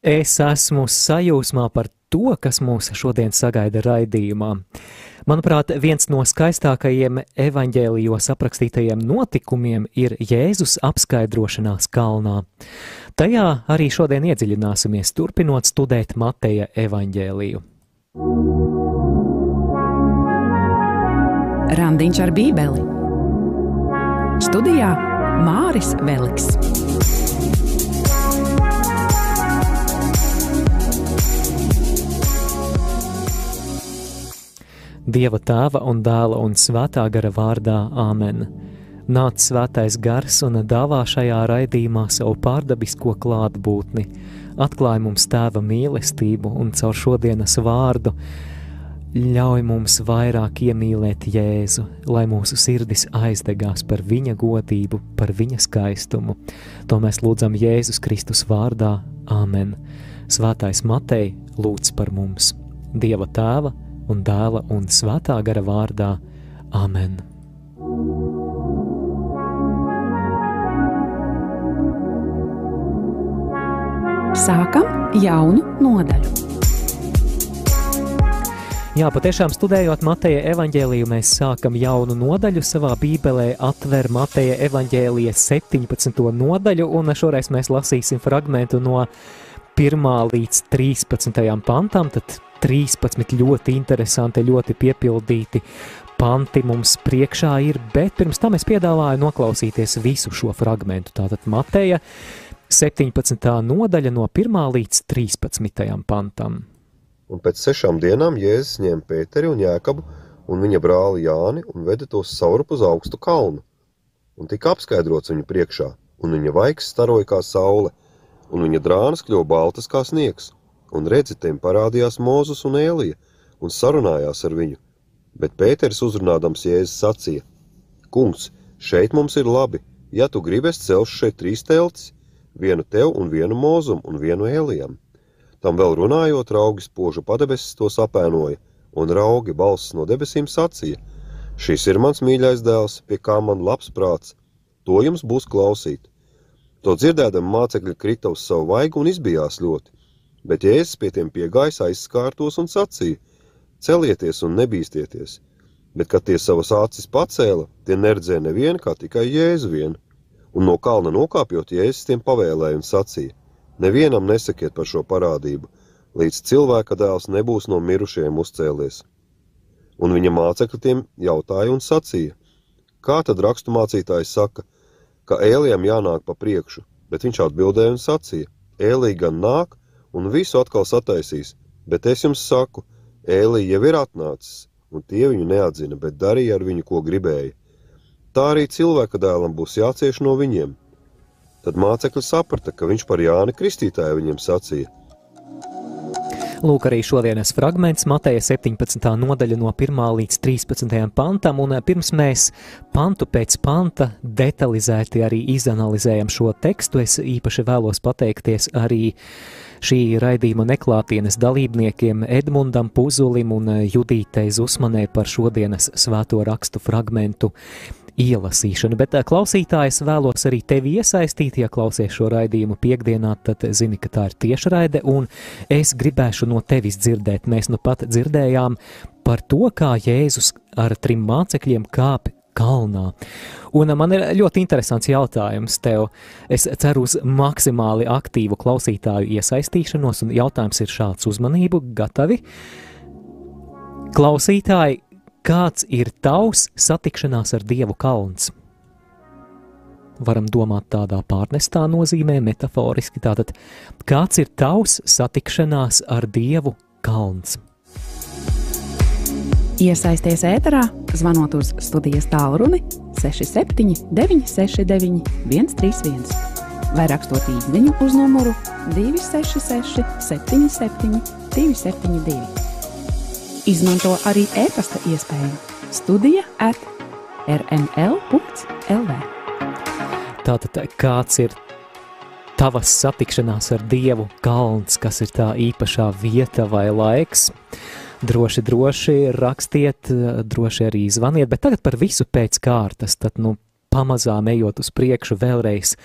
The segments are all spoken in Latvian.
Es esmu sajūsmā par to, kas mūs šodien sagaida raidījumā. Manuprāt, viens no skaistākajiem evaņģēlijos aprakstītajiem notikumiem ir Jēzus apskaidrošanās kalnā. Tajā arī šodien iedziļināsimies, turpinot studēt Mateja evaņģēliju. Randiņš ar Bībeli Studijā Māris Veliks. Dieva tēva un dēla un svētā gara vārdā Āmen. Nāc svētais gars un dāvā šajā raidījumā savu pārdabisko klātbūtni, atklāj mums tēva mīlestību un caur šodienas vārdu ļauj mums vairāk iemīlēt Jēzu, lai mūsu sirdis aizdegās par viņa godību, par viņa skaistumu. To mēs lūdzam Jēzus Kristus vārdā Āmen. Svētais Matei lūdz par mums, Dieva tēva, un dēla un svētā gara vārdā - Āmen! Sākam jaunu nodaļu. Jā, patiešām studējot Mateja evaņģēliju, mēs sākam jaunu nodaļu savā bībelē, atver Mateja evaņģēlijas 17. nodaļu, un šoreiz mēs lasīsim fragmentu no 1. līdz 13. pantam, tad 13 ļoti interesanti, ļoti piepildīti panti mums priekšā ir, bet pirms tam es piedāvāju noklausīties visu šo fragmentu. Tātad Mateja 17. nodaļa no 1. līdz 13. pantam. Un pēc sešām dienām Jēzus ņēma Pēteri un Jēkabu un viņa brāli Jāni un veda tos saurup uz augstu kalnu. Un tika apskaidrots viņu priekšā, un viņa vaigs staroja kā saule, un viņa drānas kļuva baltas kā sniegs un redzi, tiem parādījās Mozus un Ēlija, un sarunājās ar viņu. Bet Pēters uzrunādams Jēzus sacīja: Kungs, šeit mums ir labi, ja tu gribi, es celšu šeit trīs teltis, vienu tev un vienu Mozum un vienu Ēlijam. Tam vēl runājot, raugi spožu padebesis to sapēnoja, un raugi balss no debesīm sacīja: Šis ir mans mīļais dēls, pie kā man labs prāts, to jums būs klausīt. To dzirdēdam mācekļi krita uz savu vaigu un izbijās ļoti, Bet Jēzus pie tiem piegājis aizskārtos un sacīja: Celieties un nebīsties! Bet, kad tie savas acis pacēla, tie neredzēja nevienu kā tikai Jēzu vienu. Un no kalna nokāpjot, Jēzus tiem pavēlēja un sacīja: Nevienam nesakiet par šo parādību, līdz cilvēka dēls nebūs no mirušajiem uzcēlies. Un viņa mācekļi tiem jautāja un sacīja: Kā tad raksturmācītājs saka, ka ēlijam jānāk pa priekšu, bet viņš atbildēja un sacīja: Ēlī gan nāk, un visu atkal sataisīs, bet es jums saku, Ēlī jau ir atnācis, un tie viņu neatzina, bet darīja ar viņu, ko gribēja. Tā arī cilvēka dēlam būs jācieš no viņiem. Tad mācekļi saprata, ka viņš par Jāni Kristītāju viņiem sacīja – Lūk, arī šodienas fragments Mateja 17. nodaļa no 1. līdz 13. pantam, un eh, pirms mēs pantu pēc panta detalizēti arī izanalizējam šo tekstu, es īpaši vēlos pateikties arī šī raidījuma neklātienes dalībniekiem Edmundam Puzulim un eh, Judītei Zusmanē par šodienas svēto rakstu fragmentu ielasīšanu, bet klausītājs vēlos arī tevi iesaistīt, ja klausies šo raidījumu piekdienā, tad zini, ka tā ir tiešraide, un es gribēšu no tevis dzirdēt. Mēs nu pat dzirdējām par to, kā Jēzus ar trim mācekļiem kāp kalnā. Un man ir ļoti interesants jautājums tev. Es ceru uz maksimāli aktīvu klausītāju iesaistīšanos, un jautājums ir šāds uzmanību, gatavi. Klausītāji, Kāds ir tavs satikšanās ar Dievu kalns? Varam domāt tādā pārnestā nozīmē, metaforiski. Tātad, kāds ir tavs satikšanās ar Dievu kalns? Iesaisties ēterā, zvanot uz studijas tālruni 67 969 131 vai rakstot īsiņu uz numuru 266 77 272. Izmanto arī e-pasta iespēju Studija at rml.lv. Tātad, kāds ir tavas satikšanās ar Dievu kalns, kas ir tā īpašā vieta vai laiks? Droši, droši rakstiet, droši arī zvaniet, bet tagad par visu pēc kārtas. Tad, nu, pamazām ejot uz priekšu, vēlreiz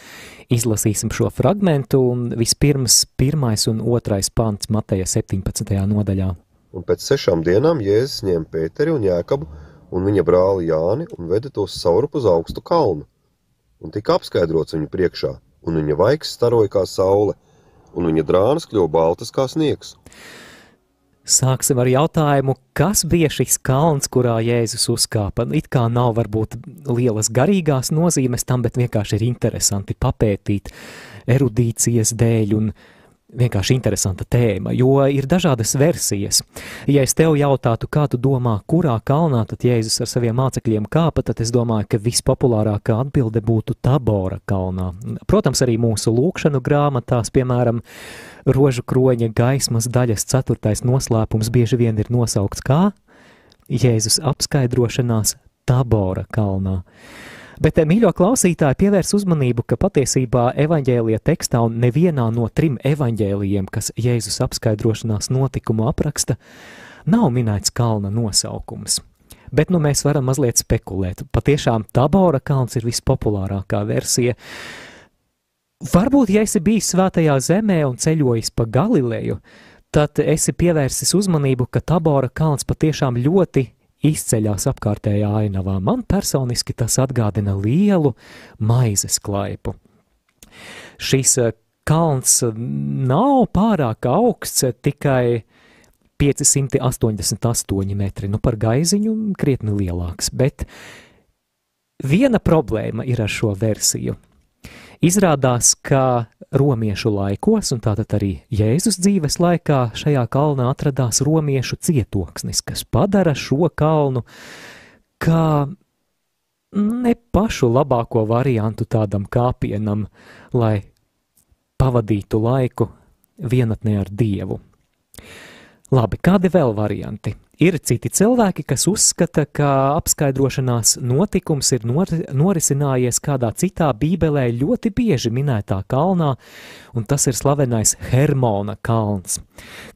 izlasīsim šo fragmentu. Vispirms pirmais un otrais pants Mateja 17. nodaļā. Un pēc sešām dienām Jēzus ņēma Pēteri un Jēkabu un viņa brāli Jāni un veda tos saurup uz augstu kalnu. Un tika apskaidrots viņu priekšā, un viņa vaigs staroja kā saule, un viņa drānas kļuva baltas kā sniegs. Sāksim ar jautājumu, kas bija šis kalns, kurā Jēzus uzkāpa. It kā nav varbūt lielas garīgās nozīmes tam, bet vienkārši ir interesanti papētīt erudīcijas dēļ un vienkārši interesanta tēma, jo ir dažādas versijas. Ja es tev jautātu, kā tu domā, kurā kalnā tad Jēzus ar saviem mācekļiem kāpa, tad es domāju, ka vispopulārākā atbilde būtu Tabora kalnā. Protams, arī mūsu lūkšanu grāmatās, piemēram, rožu kroņa gaismas daļas ceturtais noslēpums bieži vien ir nosaukts kā Jēzus apskaidrošanās Tabora kalnā. Bet, eh, mīļo klausītāji, pievērs uzmanību, ka patiesībā evaņģēlija tekstā un nevienā no trim evaņģēlijiem, kas Jēzus apskaidrošanās notikumu apraksta, nav minēts kalna nosaukums. Bet nu mēs varam mazliet spekulēt. Patiešām Tabora kalns ir vispopulārākā versija. Varbūt, ja esi bijis svētajā zemē un ceļojis pa Galileju, tad esi pievērsis uzmanību, ka Tabora kalns patiešām ļoti izceļās apkārtējā ainavā. Man personiski tas atgādina lielu maizes klaipu. Šis eh, kalns nav pārāk augsts, tikai 588 metri, nu par gaiziņu krietni lielāks, bet viena problēma ir ar šo versiju. Izrādās, ka romiešu laikos, un tātad arī Jēzus dzīves laikā, šajā kalnā atradās romiešu cietoksnis, kas padara šo kalnu kā ne pašu labāko variantu tādam kāpienam, lai pavadītu laiku vienatnē ar Dievu. Labi, kādi vēl varianti? Ir citi cilvēki, kas uzskata, ka apskaidrošanās notikums ir nor norisinājies kādā citā bībelē ļoti bieži minētā kalnā, un tas ir slavenais Hermona kalns,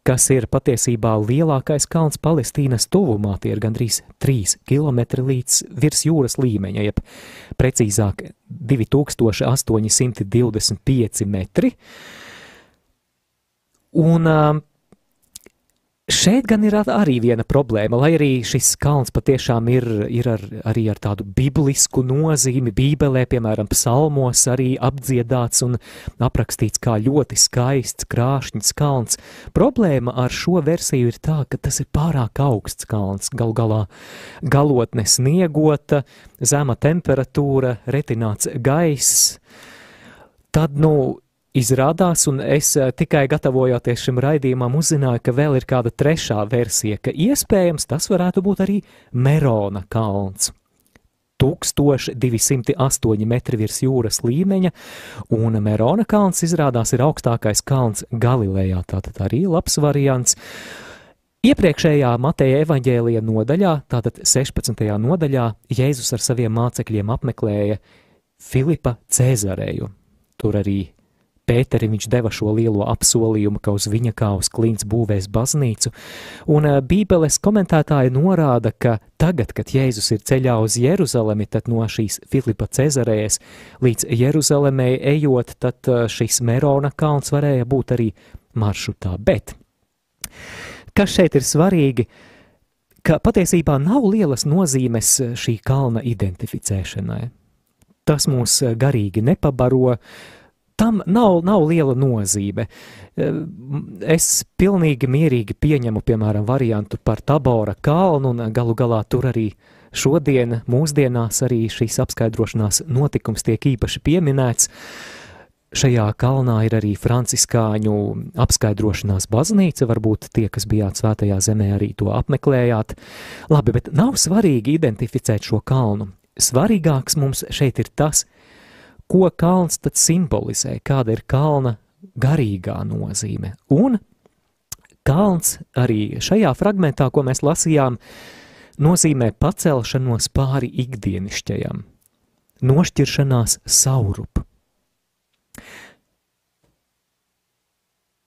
kas ir patiesībā lielākais kalns Palestīnas tuvumā, tie ir gandrīz 3 km līdz virs jūras līmeņa, jeb precīzāk 2825 metri. Un uh, Šeit gan ir arī viena problēma, lai arī šis kalns patiešām ir, ir ar, arī ar tādu biblisku nozīmi. Bībelē, piemēram, psalmos arī apdziedāts un aprakstīts kā ļoti skaists, krāšņs kalns. Problēma ar šo versiju ir tā, ka tas ir pārāk augsts kalns. Gal galā galotne sniegota, zema temperatūra, retināts gaiss. Tad, nu, Izrādās, un es eh, tikai gatavojoties šim raidījumam, uzzināju, ka vēl ir kāda trešā versija, ka iespējams tas varētu būt arī Merona kalns. 1208 metri virs jūras līmeņa, un Merona kalns izrādās ir augstākais kalns Galilejā, tātad arī labs variants. Iepriekšējā Mateja evaņģēlija nodaļā, tātad 16. nodaļā, Jēzus ar saviem mācekļiem apmeklēja Filipa Cēzareju. Tur arī Pēterim viņš deva šo lielo apsolījumu, ka uz viņa kā uz klints būvēs baznīcu, un eh, Bībeles komentētāji norāda, ka tagad, kad Jēzus ir ceļā uz Jeruzalemi, tad no šīs Filipa Cezarējas līdz Jeruzalemē ejot, tad eh, šis Merona kalns varēja būt arī maršrutā. Bet kas šeit ir svarīgi? Ka patiesībā nav lielas nozīmes šī kalna identificēšanai. Tas mūs garīgi nepabaro, uh, tam nav, nav liela nozīme. Eh, es pilnīgi mierīgi pieņemu, piemēram, variantu par Tabora kalnu, un galu galā tur arī šodien, mūsdienās, arī šīs apskaidrošanās notikums tiek īpaši pieminēts. Šajā kalnā ir arī franciskāņu apskaidrošanās baznīca, varbūt tie, kas bijāt svētajā zemē, arī to apmeklējāt. Labi, bet nav svarīgi identificēt šo kalnu. Svarīgāks mums šeit ir tas, ka ko kalns tad simbolizē, kāda ir kalna garīgā nozīme. Un kalns arī šajā fragmentā, ko mēs lasījām, nozīmē pacelšanos pāri ikdienišķajam, nošķiršanās saurup.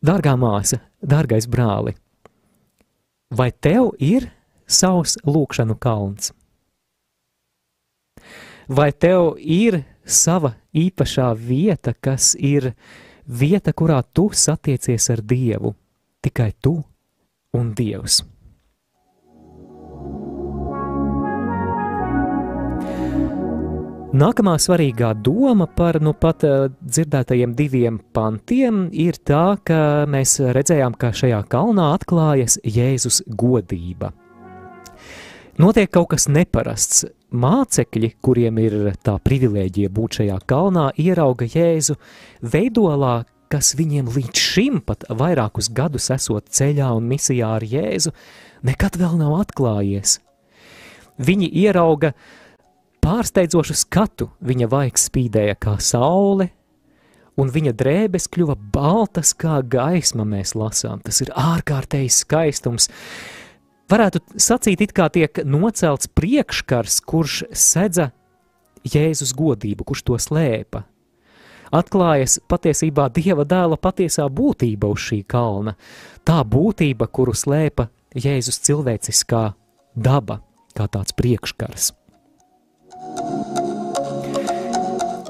Dārgā māsa, dārgais brāli, vai tev ir savs lūkšanu kalns? Vai tev ir sava īpašā vieta, kas ir vieta, kurā tu satiecies ar Dievu? Tikai tu un Dievs. Nākamā svarīgā doma par nu pat uh, dzirdētajiem diviem pantiem ir tā, ka mēs redzējām, ka šajā kalnā atklājas Jēzus godība. Notiek kaut kas neparasts. Mācekļi, kuriem ir tā privilēģija būt šajā kalnā, ierauga Jēzu veidolā, kas viņiem līdz šim pat vairākus gadus esot ceļā un misijā ar Jēzu, nekad vēl nav atklājies. Viņi ierauga pārsteidzošu skatu viņa vaigs spīdēja kā saule, un viņa drēbes kļuva baltas kā gaisma, mēs lasām. Tas ir ārkārtējs skaistums. Varētu sacīt, it kā tiek nocelts priekškars, kurš sedza Jēzus godību, kurš to slēpa. Atklājas patiesībā Dieva dēla patiesā būtība uz šī kalna, tā būtība, kuru slēpa Jēzus cilvēciskā daba, kā tāds priekškars.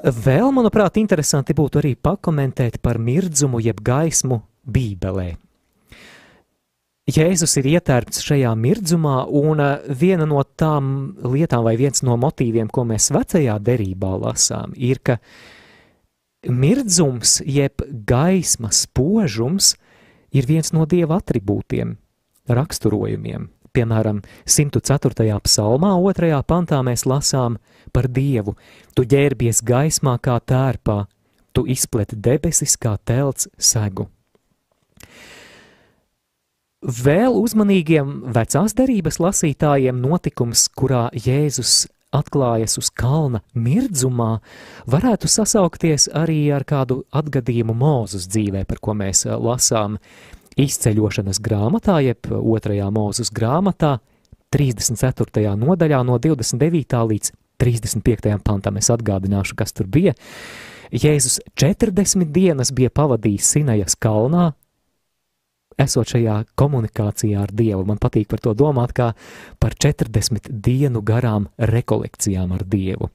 Vēl, manuprāt, interesanti būtu arī pakomentēt par mirdzumu jeb gaismu Bībelē. Jēzus ir ietērpts šajā mirdzumā, un uh, viena no tām lietām, vai viens no motīviem, ko mēs vecajā derībā lasām, ir, ka mirdzums jeb gaisma spožums ir viens no dieva attribūtiem, raksturojumiem. Piemēram, 104. psalmā, 2. pantā mēs lasām par Dievu. Tu ģērbies gaismā kā tērpā, tu izpleti debesis kā telts segu. Vēl uzmanīgiem vecās derības lasītājiem notikums, kurā Jēzus atklājas uz kalna mirdzumā, varētu sasaukties arī ar kādu atgadījumu mūzes dzīvē, par ko mēs lasām izceļošanas grāmatā, jeb otrajā mūzes grāmatā, 34. nodaļā no 29. līdz 35. pantam. Es atgādināšu, kas tur bija. Jēzus 40 dienas bija pavadījis Sinajas kalnā, esot šajā komunikācijā ar Dievu. Man patīk par to domāt kā par 40 dienu garām rekolekcijām ar Dievu.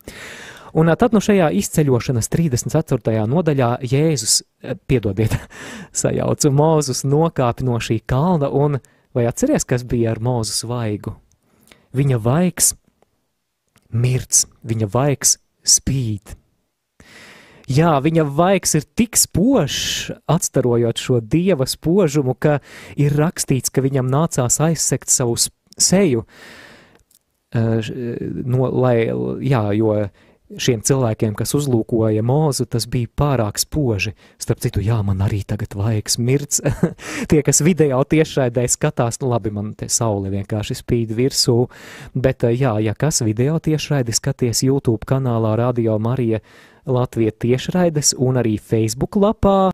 Un tad no nu šajā izceļošanas 34. nodaļā Jēzus, piedodiet, sajaucu Mūzus nokāpi no šī kalna, un vai atceries, kas bija ar Mūzus vaigu? Viņa vaigs mirts, viņa vaigs spīd. Jā, viņa vaigs ir tik spožs, atstarojot šo dieva spožumu, ka ir rakstīts, ka viņam nācās aizsegt savu seju, no, lai, jā, jo šiem cilvēkiem, kas uzlūkoja mūzu, tas bija pārāk spoži. Starp citu, jā, man arī tagad vajag smirts. Tie, kas video tiešraidē skatās, nu labi, man te saule vienkārši spīd virsū, bet jā, ja kas video tiešraidi skaties YouTube kanālā Radio Marija Latvija tiešraides un arī Facebook lapā,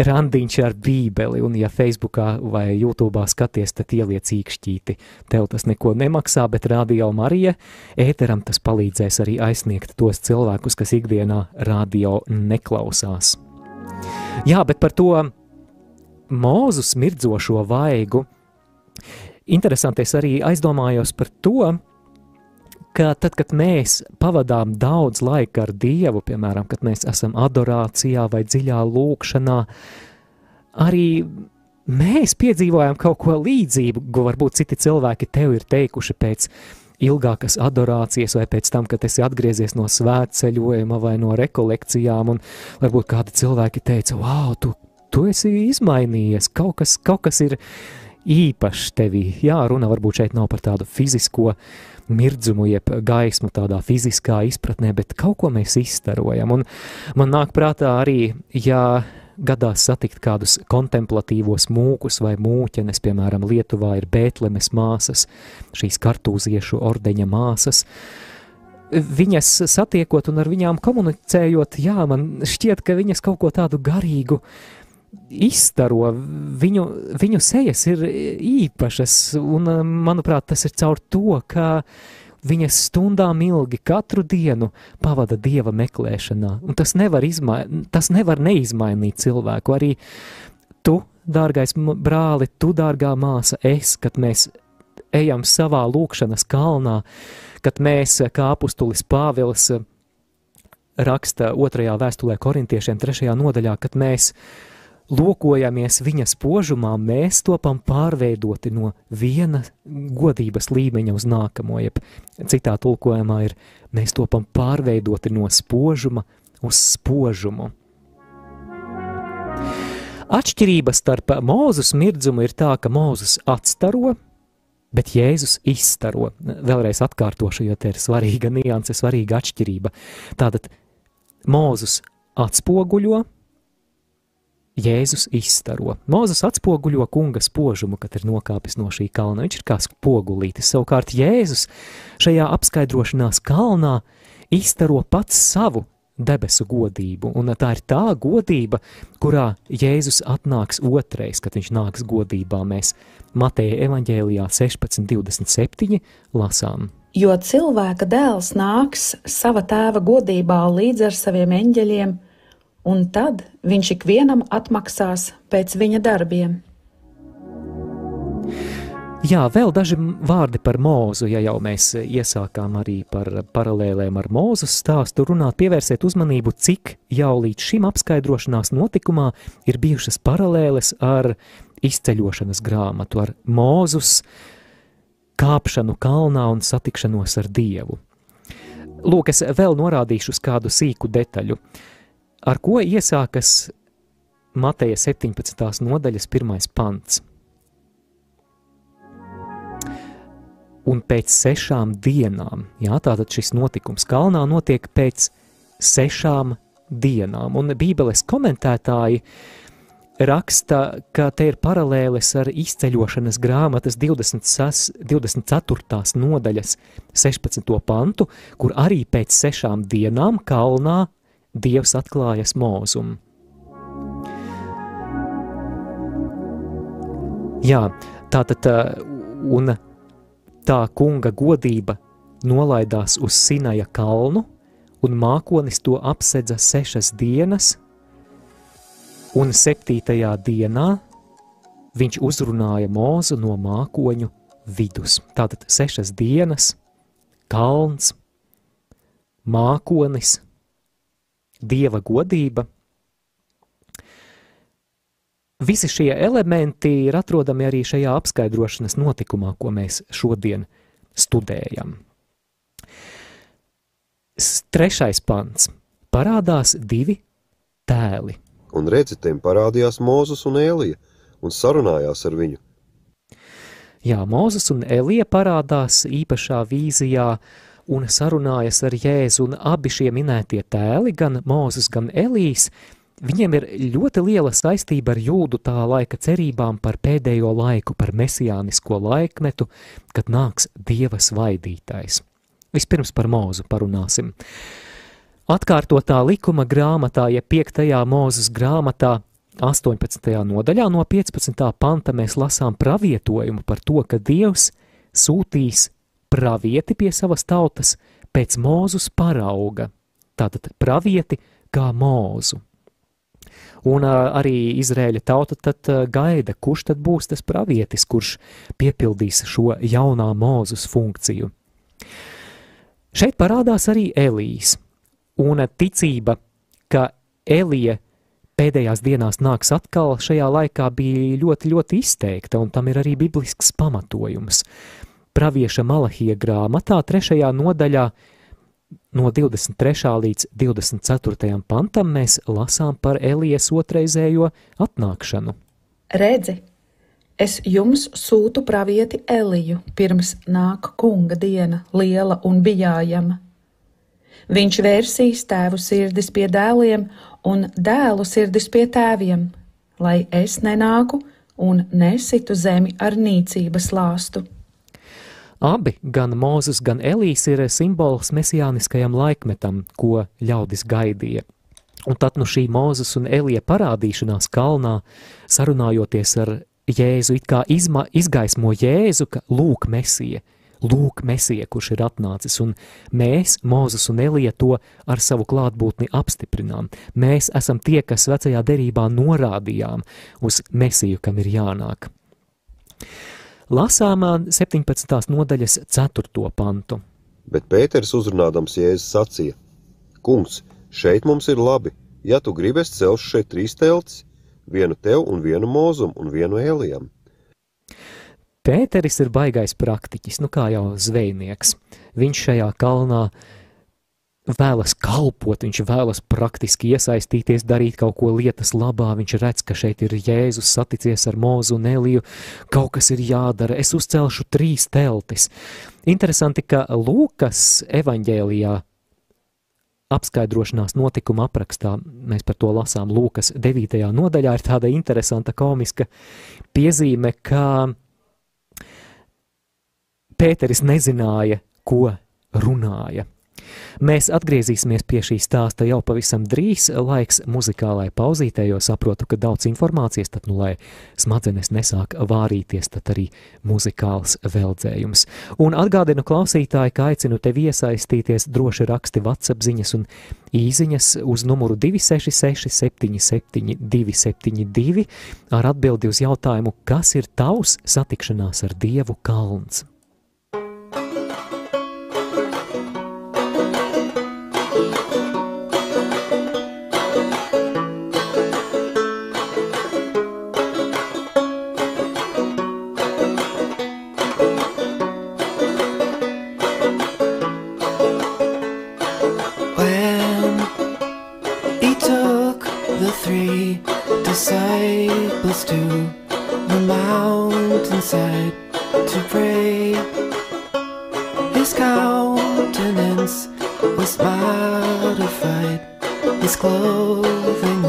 randiņš ar bībeli, un ja Facebookā vai YouTube'ā skaties, tad ieliec īkšķīti. Tev tas neko nemaksā, bet radio Marija ēteram tas palīdzēs arī aizsniegt tos cilvēkus, kas ikdienā radio neklausās. Jā, bet par to mūzu smirdzošo vaigu. Interesanti, es arī aizdomājos par to, ka tad, kad mēs pavadām daudz laika ar Dievu, piemēram, kad mēs esam adorācijā vai dziļā lūkšanā, arī mēs piedzīvojam kaut ko līdzīgu, ko varbūt citi cilvēki tev ir teikuši pēc ilgākas adorācijas, vai pēc tam, kad esi atgriezies no svētceļojuma vai no rekolekcijām, un varbūt kādi cilvēki teica, wow, tu, tu esi izmainījies, kaut kas, kaut kas ir īpašs tevī. Jā, runa varbūt šeit nav par tādu fizisko uh, mirdzumu, jeb gaismu tādā fiziskā izpratnē, bet kaut ko mēs izstarojam. Un man nāk prātā arī, ja gadās satikt kādus kontemplatīvos mūkus vai mūķenes, piemēram, Lietuvā ir Bētlemes māsas, šīs kartūziešu ordeņa māsas, viņas satiekot un ar viņām komunicējot, jā, man šķiet, ka viņas kaut ko tādu garīgu uh, izstaro, viņu, viņu sejas ir īpašas, un manuprāt, tas ir caur to, ka viņas stundām ilgi katru dienu pavada dieva meklēšanā, un tas nevar, izmai, tas nevar neizmainīt cilvēku. Arī tu, dārgais brāli, tu, dārgā māsa, es, kad mēs ejam savā lūkšanas kalnā, kad mēs, kā apustulis Pāvils raksta otrajā vēstulē korintiešiem trešajā nodaļā, kad mēs lūkojamies viņa spožumā, mēs topam pārveidoti no viena godības līmeņa uz nākamo, jeb citā tulkojumā ir, mēs topam pārveidoti no spožuma uz spožumu. Atšķirība starp mūzus mirdzumu ir tā, ka mūzus atstaro, bet Jēzus izstaro. Vēlreiz atkārtošu, jo te ir svarīga nianse, svarīga atšķirība. Tātad Mūzus atspoguļo, Jēzus izstaro. Mūzes atspoguļo kunga spožumu, kad ir nokāpis no šī kalna. Viņš ir kā spogulītis. Savukārt Jēzus šajā apskaidrošanās kalnā izstaro pats savu debesu godību, un tā ir tā godība, kurā Jēzus atnāks otrais, kad viņš nāks godībā. Mēs Mateja evaņģēlijā 16.27 lasām. Jo cilvēka dēls nāks sava tēva godībā līdz ar saviem eņģeļiem, un tad viņš ikvienam atmaksās pēc viņa darbiem. Jā, vēl daži vārdi par mūzu, ja jau mēs iesākām arī par paralēlēm ar mūzu stāstu runāt, pievērsiet uzmanību, cik jau līdz šim apskaidrošanās notikumā ir bijušas paralēles ar izceļošanas grāmatu, ar mūzus kāpšanu kalnā un satikšanos ar Dievu. Lūk, es vēl norādīšu uz kādu sīku detaļu, ar ko iesākas Mateja 17. nodaļas pirmais pants – un pēc sešām dienām, jā, tātad šis notikums kalnā notiek pēc sešām dienām, un bībeles komentētāji raksta, ka te ir paralēles ar izceļošanas grāmatas 26, 24. nodaļas 16. pantu, kur arī pēc sešām dienām kalnā Dievs atklājas mūzumu. Jā, tātad, un tā kunga godība nolaidās uz Sinaja kalnu, un mākonis to apsedza sešas dienas, un septītajā dienā viņš uzrunāja mūzu no mākoņu vidus. Tātad sešas dienas, kalns, mākonis, dieva godība. Visi šie elementi ir atrodami arī šajā apskaidrošanas notikumā, ko mēs šodien studējam. Trešais pants. Parādās divi tēli. Un redzi, tiem parādījās Mūzes un Elija un sarunājās ar viņu. Jā, Mūzes un Elija parādās īpašā vīzijā un sarunājas ar Jēzu, un abi šie minētie tēli, gan Mūzes, gan Elijas, Viņiem ir ļoti liela saistība ar jūdu tā laika cerībām par pēdējo laiku, par mesijānisko laikmetu, kad nāks Dieva svaidītājs. Vispirms par mūzu parunāsim. Atkārtotā likuma grāmatā, ja 5. mūzes grāmatā, 18. nodaļā no 15. panta mēs lasām pravietojumu par to, ka Dievs sūtīs pravieti pie savas tautas pēc mūzus parauga. Tātad pravieti kā mūzu. Un arī Izrēļa tauta tad gaida, kurš tad būs tas pravietis, kurš piepildīs šo jaunā mūzus funkciju. Šeit parādās arī Elijas, un ticība, ka Elija pēdējās dienās nāks atkal, šajā laikā bija ļoti, ļoti izteikta, un tam ir arī biblisks pamatojums. Pravieša Malahija grāmatā, trešajā nodaļā, No 23. līdz 24. pantam mēs lasām par Elijas otrreizējo atnākšanu. Redzi, es jums sūtu pravieti Eliju, pirms nāk kunga diena, liela un bijājama. Viņš vērsīs tēvu sirdis pie dēliem un dēlu sirdis pie tēviem, lai es nenāku un nesitu zemi ar nīcības lāstu. Abi, gan Mūzes, gan Elīs, ir simbols mesijāniskajam laikmetam, ko ļaudis gaidīja. Un tad nu šī Mūzes un Elija parādīšanās kalnā, sarunājoties ar Jēzu, it kā izma, izgaismo Jēzu, ka lūk, mesija, lūk, mesija, kurš ir atnācis, un mēs, Mūzes un Elija, to ar savu klātbūtni apstiprinām. Mēs esam tie, kas vecajā derībā norādījām uz mesiju, kam ir jānāk. Lasām 17. nodaļas 4. pantu. Bet Pēters uzrunādams Jēzus sacīja: Kungs, šeit mums ir labi, ja tu gribi, es celšu šeit trīs teltis, vienu tev un vienu mūzum un vienu ēlijam. Pēteris ir baigais praktiķis, nu kā jau zvejnieks. Viņš šajā kalnā vēlas kalpot, viņš vēlas praktiski iesaistīties, darīt kaut ko lietas labā. Viņš redz, ka šeit ir Jēzus saticies ar Mūzu un Eliju. Kaut kas ir jādara, es uzcelšu trīs teltis. Interesanti, ka Lūkas evaņģēlijā apskaidrošanās notikuma aprakstā, mēs par to lasām Lūkas 9. nodaļā, ir tāda interesanta komiska piezīme, ka Pēteris nezināja, ko runāja. Mēs atgriezīsimies pie šī stāsta jau pavisam drīz, laiks muzikālai pauzītē, jo saprotu, ka daudz informācijas, tad, nu, lai smadzenes nesāk vārīties, tad arī muzikāls veldzējums. Un atgādinu klausītāji, ka aicinu tevi iesaistīties, droši raksti WhatsApp ziņas un īziņas uz numuru 266 77 272 ar atbildi uz jautājumu, kas ir tavs satikšanās ar Dievu kalns. inside to pray. His countenance was modified, his clothing.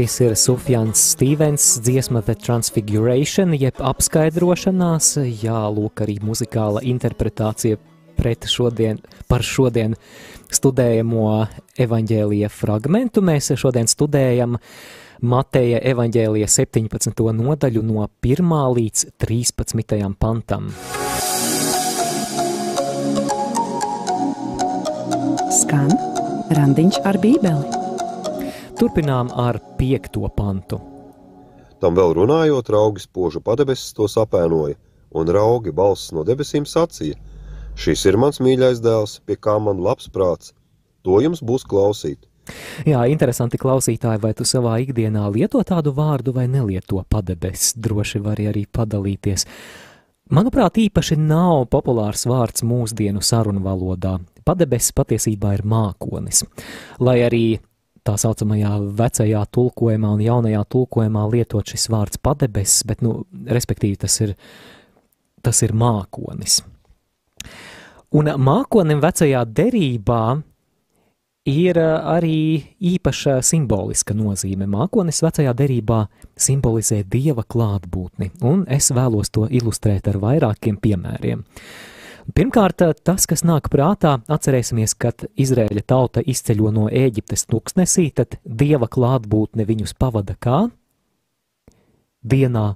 Šis ir Sufjans Stevens dziesma The Transfiguration, jeb apskaidrošanās, jā, lūk arī muzikāla interpretācija pret šodien, par šodien studējamo evaņģēlija fragmentu. Mēs šodien studējam Mateja evaņģēlija 17. nodaļu no 1. līdz 13. pantam. Skan randiņš ar bībeli. Turpinām ar piekto pantu. Tam vēl runājot, raugi spožu padebesis to sapēnoja, un raugi balss no debesīm sacīja: Šis ir mans mīļais dēls, pie kā man labs prāts, to jums būs klausīt. Jā, interesanti klausītāji, vai tu savā ikdienā lieto tādu vārdu vai nelieto padebesis, droši vari arī padalīties. Manuprāt, īpaši nav populārs vārds mūsdienu sarunu valodā. Padebesis patiesībā ir mākonis. Lai arī tā saucamajā vecajā tulkojumā un jaunajā tulkojumā lietot šis vārds padebesis, bet, nu, respektīvi, tas ir, tas ir mākonis. Un mākonim vecajā derībā ir arī īpaša simboliska nozīme. Mākonis vecajā derībā simbolizē dieva klātbūtni, un es vēlos to ilustrēt ar vairākiem piemēriem. Pirmkārt, tas, kas nāk prātā, atcerēsimies, kad Izraēļa tauta izceļo no Ēģiptes tūkstnesī, tad dieva klātbūtne viņus pavada kā? Dienā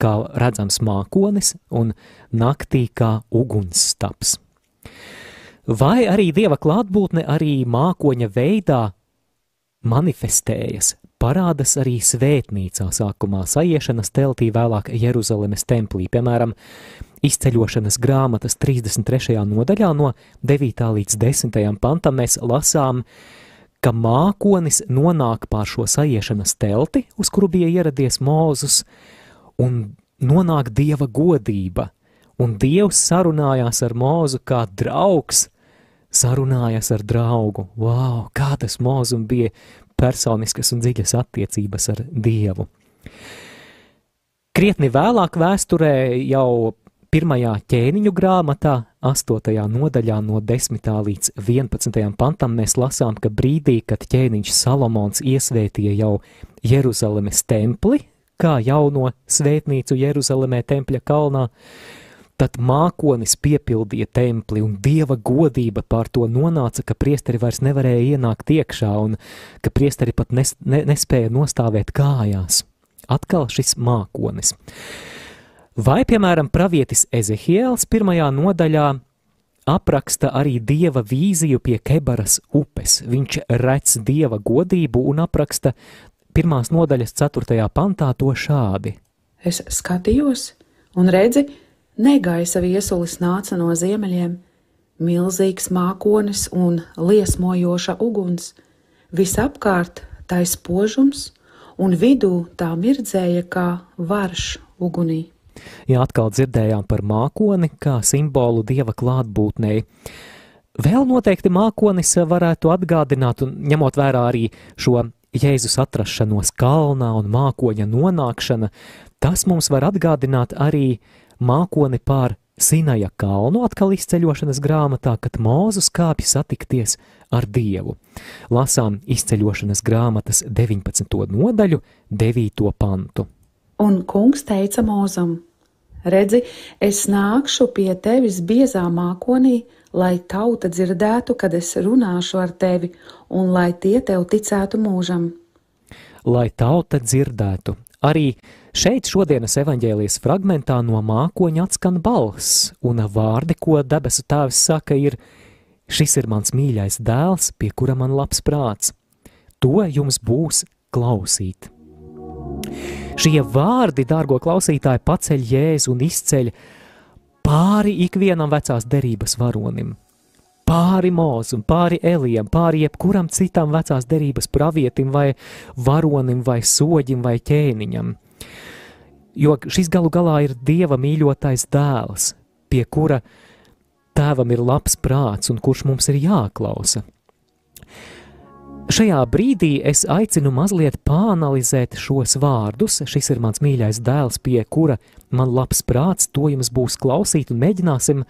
kā redzams mākonis un naktī kā ugunsstaps. Vai arī dieva klātbūtne arī mākoņa veidā manifestējas, parādās arī svētnīcā, sākumā sajiešanas teltī, vēlāk Jeruzalemes templī, piemēram, izceļošanas grāmatas 33. nodaļā no 9. līdz 10. pantam mēs lasām, ka mākonis nonāk pār šo sajiešanas telti, uz kuru bija ieradies Mūzus, un nonāk dieva godība, un dievs sarunājās ar Mūzu kā draugs, sarunājās ar draugu. Wow, kā tas Mūzum bija personiskas un dziļas attiecības ar dievu. Krietni vēlāk vēsturē jau pirmajā ķēniņu grāmatā, 8. nodaļā, no 10. līdz 11. pantam, mēs lasām, ka brīdī, kad ķēniņš Salomons iesvētīja jau Jeruzalemes templi, kā jauno svētnīcu Jeruzalemē tempļa kalnā, tad mākonis piepildīja templi un dieva godība pār to nonāca, ka priesteri vairs nevarēja ienākt iekšā un ka priesteri pat nes, ne, nespēja nostāvēt kājās. Atkal šis mākonis. Vai, piemēram, pravietis Ezehiels pirmajā nodaļā apraksta arī dieva vīziju pie Kebaras upes. Viņš redz dieva godību un apraksta pirmās nodaļas ceturtajā pantā to šādi. Es skatījos, un redzi, negaisa viesulis nāca no ziemeļiem, milzīgs mākonis un liesmojoša uguns, visapkārt tais požums, un vidū tā mirdzēja kā varš ugunī. Jā, atkal dzirdējām par mākoni kā simbolu dieva klātbūtnei. Vēl noteikti mākonis varētu atgādināt, un ņemot vērā arī šo Jēzus atrašanos kalnā un mākoņa nonākšana, tas mums var atgādināt arī mākoni pār Sinaja kalnu atkal izceļošanas grāmatā, kad Mūzus kāpj satikties ar Dievu. Lasām izceļošanas grāmatas 19. nodaļu, 9. pantu. Un kungs teica Mūzum: Redzi, es nākšu pie tevis biezā mākonī, lai tauta dzirdētu, kad es runāšu ar tevi, un lai tie tev ticētu mūžam. Lai tauta dzirdētu, arī šeit šodienas evaņģēlijas fragmentā no mākoņa atskan balss, un vārdi, ko debesu tēvs saka, ir: Šis ir mans mīļais dēls, pie kura man labs prāts. To jums būs klausīt. Šie vārdi, dārgo klausītāji, paceļ jēzu un izceļ pāri ikvienam vecās derības varonim, pāri mūzum, pāri elijam, pāri jebkuram citam vecās derības pravietim vai varonim vai soģim vai ķēniņam. Jo šis galu galā ir Dieva mīļotais dēls, pie kura tēvam ir labs prāts un kurš mums ir jāklausa. Šajā brīdī es aicinu mazliet pāanalizēt šos vārdus. Šis ir mans mīļais dēls, pie kura man labs prāts, to jums būs klausīt, un mēģināsim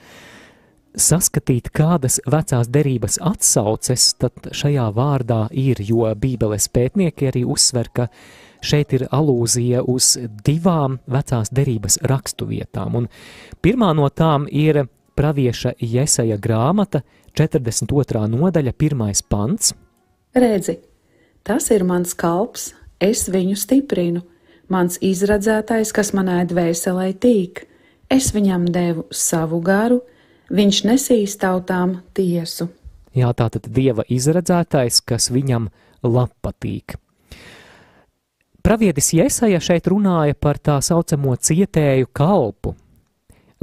saskatīt, kādas vecās derības atsauces tad šajā vārdā ir, jo Bībeles pētnieki arī uzsver, ka šeit ir alūzija uz divām vecās derības raksturvietām, un pirmā no tām ir pravieša Jesaja grāmata, 42. nodaļa, pirmais pants – Redzi, tas ir mans kalps, es viņu stiprinu, mans izradzētais, kas manai dvēselē tīk, es viņam devu savu garu, viņš nesīs tautām tiesu. Jā, tā tad dieva izradzētais, kas viņam patīk. Pravietis Jēsaja šeit runāja par tā saucamo cietēju kalpu.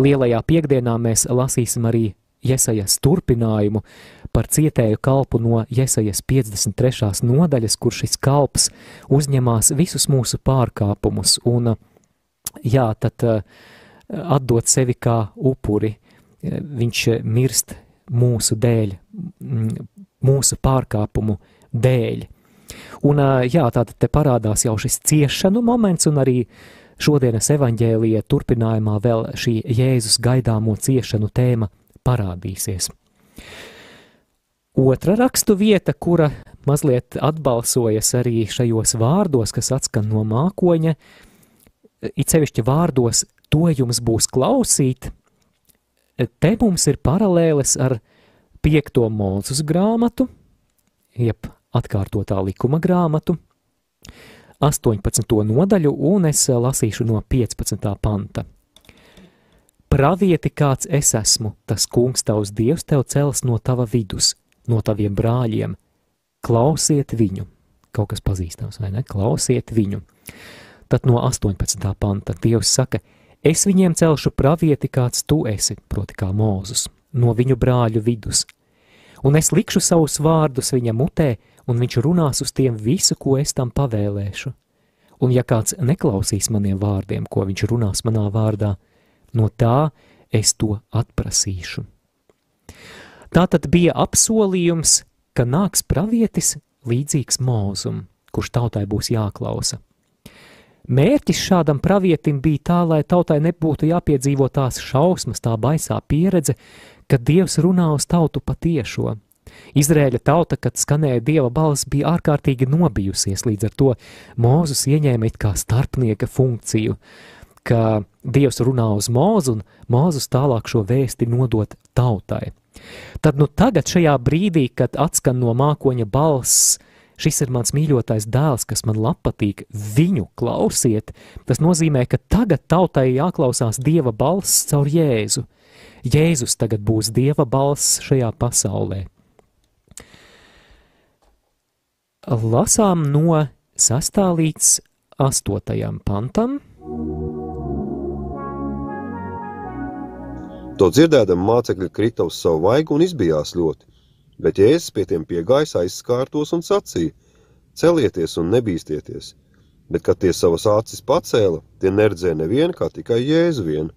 Lielajā piekdienā mēs lasīsim arī Jēsajas turpinājumu par cietēju kalpu no Jēsajas 53. nodaļas, kur šis kalps uzņemās visus mūsu pārkāpumus un, jā, tad eh, atdot sevi kā upuri. Viņš mirst mūsu dēļ, mūsu pārkāpumu dēļ. Un, jā, tātad te parādās jau šis ciešanu moments un arī šodienas evaņģēlija turpinājumā vēl šī Jēzus gaidāmo ciešanu tēma parādīsies. Otra rakstu vieta, kura mazliet atbalsojas arī šajos vārdos, kas atskan no mākoņa, it sevišķi vārdos, to jums būs klausīt, te mums ir paralēles ar piekto mūzus grāmatu, jeb atkārtotā likuma grāmatu, 18. nodaļu, un es lasīšu no 15. panta. Pravieti kāds es esmu, tas kungs tavs dievs tev cels no tava vidus – no taviem brāļiem, klausiet viņu. Kaut kas pazīstams, vai ne? Klausiet viņu. Tad no 18. panta Dievs saka, es viņiem celšu pravieti, kāds tu esi, proti kā Mūzus, no viņu brāļu vidus. Un es likšu savus vārdus viņa mutē, un viņš runās uz tiem visu, ko es tam pavēlēšu. Un ja kāds neklausīs maniem vārdiem, ko viņš runās manā vārdā, no tā es to atprasīšu. Tā tad bija apsolījums, ka nāks pravietis līdzīgs mūzum, kurš tautai būs jāklausa. Mērķis šādam pravietim bija tā, lai tautai nebūtu jāpiedzīvo tās šausmas, tā baisā pieredze, kad Dievs runā uz tautu patiešo. Izrēļa tauta, kad skanēja dieva balss, bija ārkārtīgi nobijusies, līdz ar to Mūzus ieņēma it kā starpnieka funkciju, ka Dievs runā uz Mūzu un Mūzus tālāk šo vēsti nodot tautai. Tad nu tagad šajā brīdī, kad atskan no mākoņa balss, šis ir mans mīļotais dēls, kas man patīk, viņu klausiet, tas nozīmē, ka tagad tautai jāklausās Dieva balss caur Jēzu. Jēzus tagad būs Dieva balss šajā pasaulē. Lasām no 6. līdz 8. pantam. To dzirdēdam mācekļi krita uz savu vaigu un izbijās ļoti, bet Jēzus pie tiem piegājis aizskārtos un sacīja: Celieties un nebīsties! Bet, kad tie savas acis pacēla, tie neredzēja nevienu, kā tikai Jēzu vienu.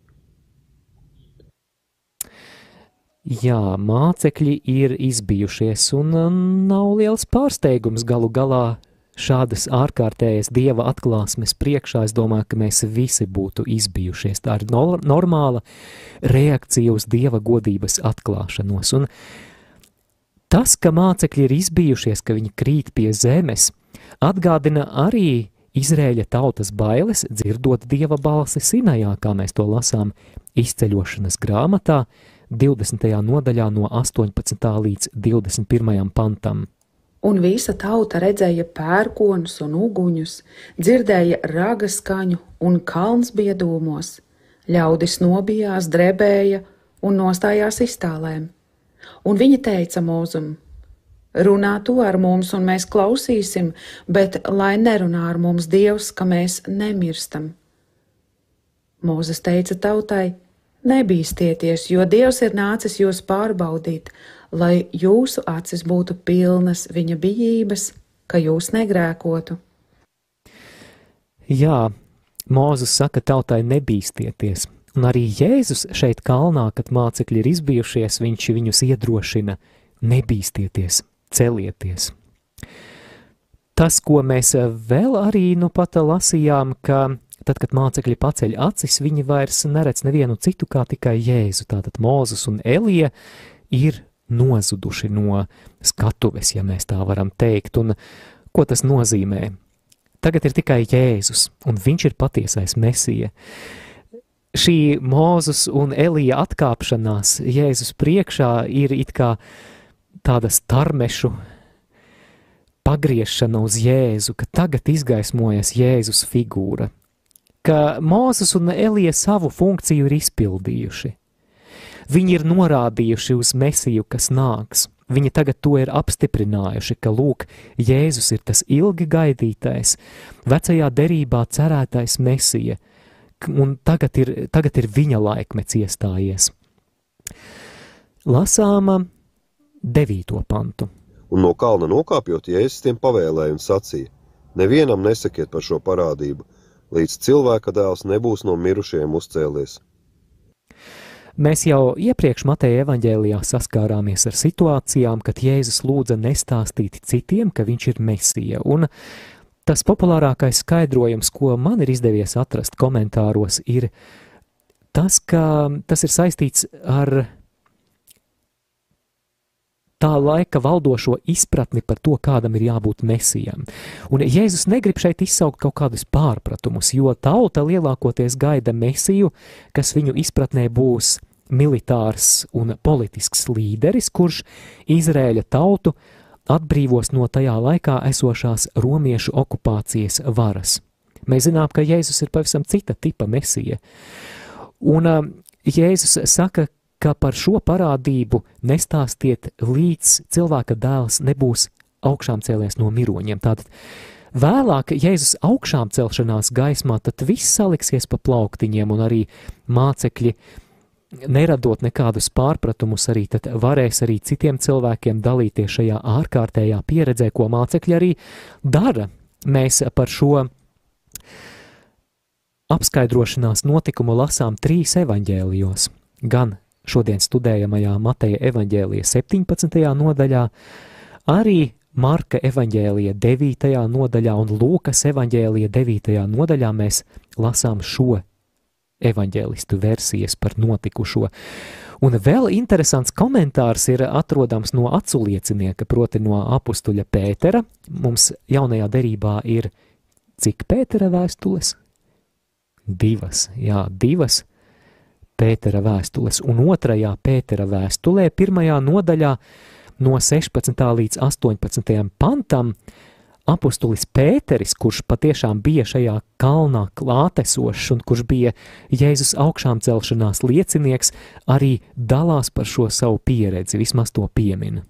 Jā, mācekļi ir izbijušies, un nav liels pārsteigums galu galā šādas ārkārtējas dieva atklāsmes priekšā, es domāju, ka mēs visi būtu izbijušies. Tā ir no, normāla reakcija uz dieva godības atklāšanos. Un tas, ka mācekļi ir izbijušies, ka viņi krīt pie zemes, atgādina arī Izrēļa tautas bailes dzirdot dieva balsi Sinajā, kā mēs to lasām izceļošanas grāmatā, 20. nodaļā no 18. līdz 21. pantam un visa tauta redzēja pērkonus un uguņus, dzirdēja raga skaņu un kalns bija dūmos. Ļaudis nobijās, drebēja un nostājās iztālēm. Un viņi teica mūzum: Runā tu ar mums, un mēs klausīsim, bet lai nerunā ar mums Dievs, ka mēs nemirstam. Mūzes teica tautai: Nebīsties, jo Dievs ir nācis jūs pārbaudīt, lai jūsu acis būtu pilnas viņa bijības, ka jūs negrēkotu. Jā, Mūzes saka tautai nebīsties, un arī Jēzus šeit kalnā, kad mācekļi ir izbijušies, viņš viņus iedrošina nebīsties, celieties. Tas, ko mēs vēl arī nu pat lasījām, ka tad, kad mācekļi paceļ acis, viņi vairs neredz nevienu citu kā tikai Jēzu. Tātad Mūzes un Elija ir nozuduši no skatuves, ja mēs tā varam teikt. Un ko tas nozīmē? Tagad ir tikai Jēzus, un viņš ir patiesais mesija. Šī Mūzes un Elija atkāpšanās Jēzus priekšā ir it kā tāda starmešu pagriešana uz Jēzu, ka tagad izgaismojas Jēzus figūra, ka Mūzes un Elija savu funkciju ir izpildījuši. Viņi ir norādījuši uz mesiju, kas nāks. Viņi tagad to ir apstiprinājuši, ka lūk, Jēzus ir tas ilgi gaidītais, vecajā derībā cerētais mesija, un tagad ir, tagad ir viņa laikmets iestājies. Lasāma devīto pantu. Un no kalna nokāpjot, Jēzus tiem pavēlēja un sacīja: Nevienam nesakiet par šo parādību, līdz cilvēka dēls nebūs no mirušajiem uzcēlies. Mēs jau iepriekš Mateja evaņģēlijā saskārāmies ar situācijām, kad Jēzus lūdza nestāstīt citiem, ka viņš ir mesija, un tas populārākais skaidrojums, ko man ir izdevies atrast komentāros, ir tas, ka tas ir saistīts ar tā laika valdošo izpratni par to, kādam ir jābūt mesijam. Un Jēzus negrib šeit izsaukt kaut kādus pārpratumus, jo tauta lielākoties gaida mesiju, kas viņu izpratnē būs militārs un politisks līderis, kurš Izrēļa tautu atbrīvos no tajā laikā esošās romiešu okupācijas varas. Mēs zinām, ka Jēzus ir pavisam cita tipa mesija. Un uh, Jēzus saka, ka par šo parādību nestāstiet līdz cilvēka dēls nebūs augšām cēlies no miroņiem. Tātad vēlāk Jēzus augšām celšanās gaismā, tad viss saliksies pa plauktiņiem un arī mācekļi neradot nekādus pārpratumus, arī tad varēs arī citiem cilvēkiem dalīties šajā ārkārtējā pieredzē, ko mācekļi arī dara. Mēs par šo apskaidrošanās notikumu lasām trīs evaņģēlijos. Gan šodien studējamajā Mateja evaņģēlija 17. nodaļā, arī Marka evaņģēlija 9. nodaļā un Lūkas evaņģēlija 9. nodaļā mēs lasām šo evaņģēlistu versijas par notikušo. Un vēl interesants komentārs ir atrodams no aculiecinieka, proti no apustuļa Pētera. Mums jaunajā derībā ir cik Pētera vēstules? Divas, jā, divas Pētera vēstules, un otrajā Pētera vēstulē, pirmajā nodaļā, no 16. līdz 18. pantam, apustulis Pēteris, kurš patiešām bija šajā kalnā klātesošs un kurš bija Jēzus augšām celšanās liecinieks, arī dalās par šo savu pieredzi, vismaz to piemina.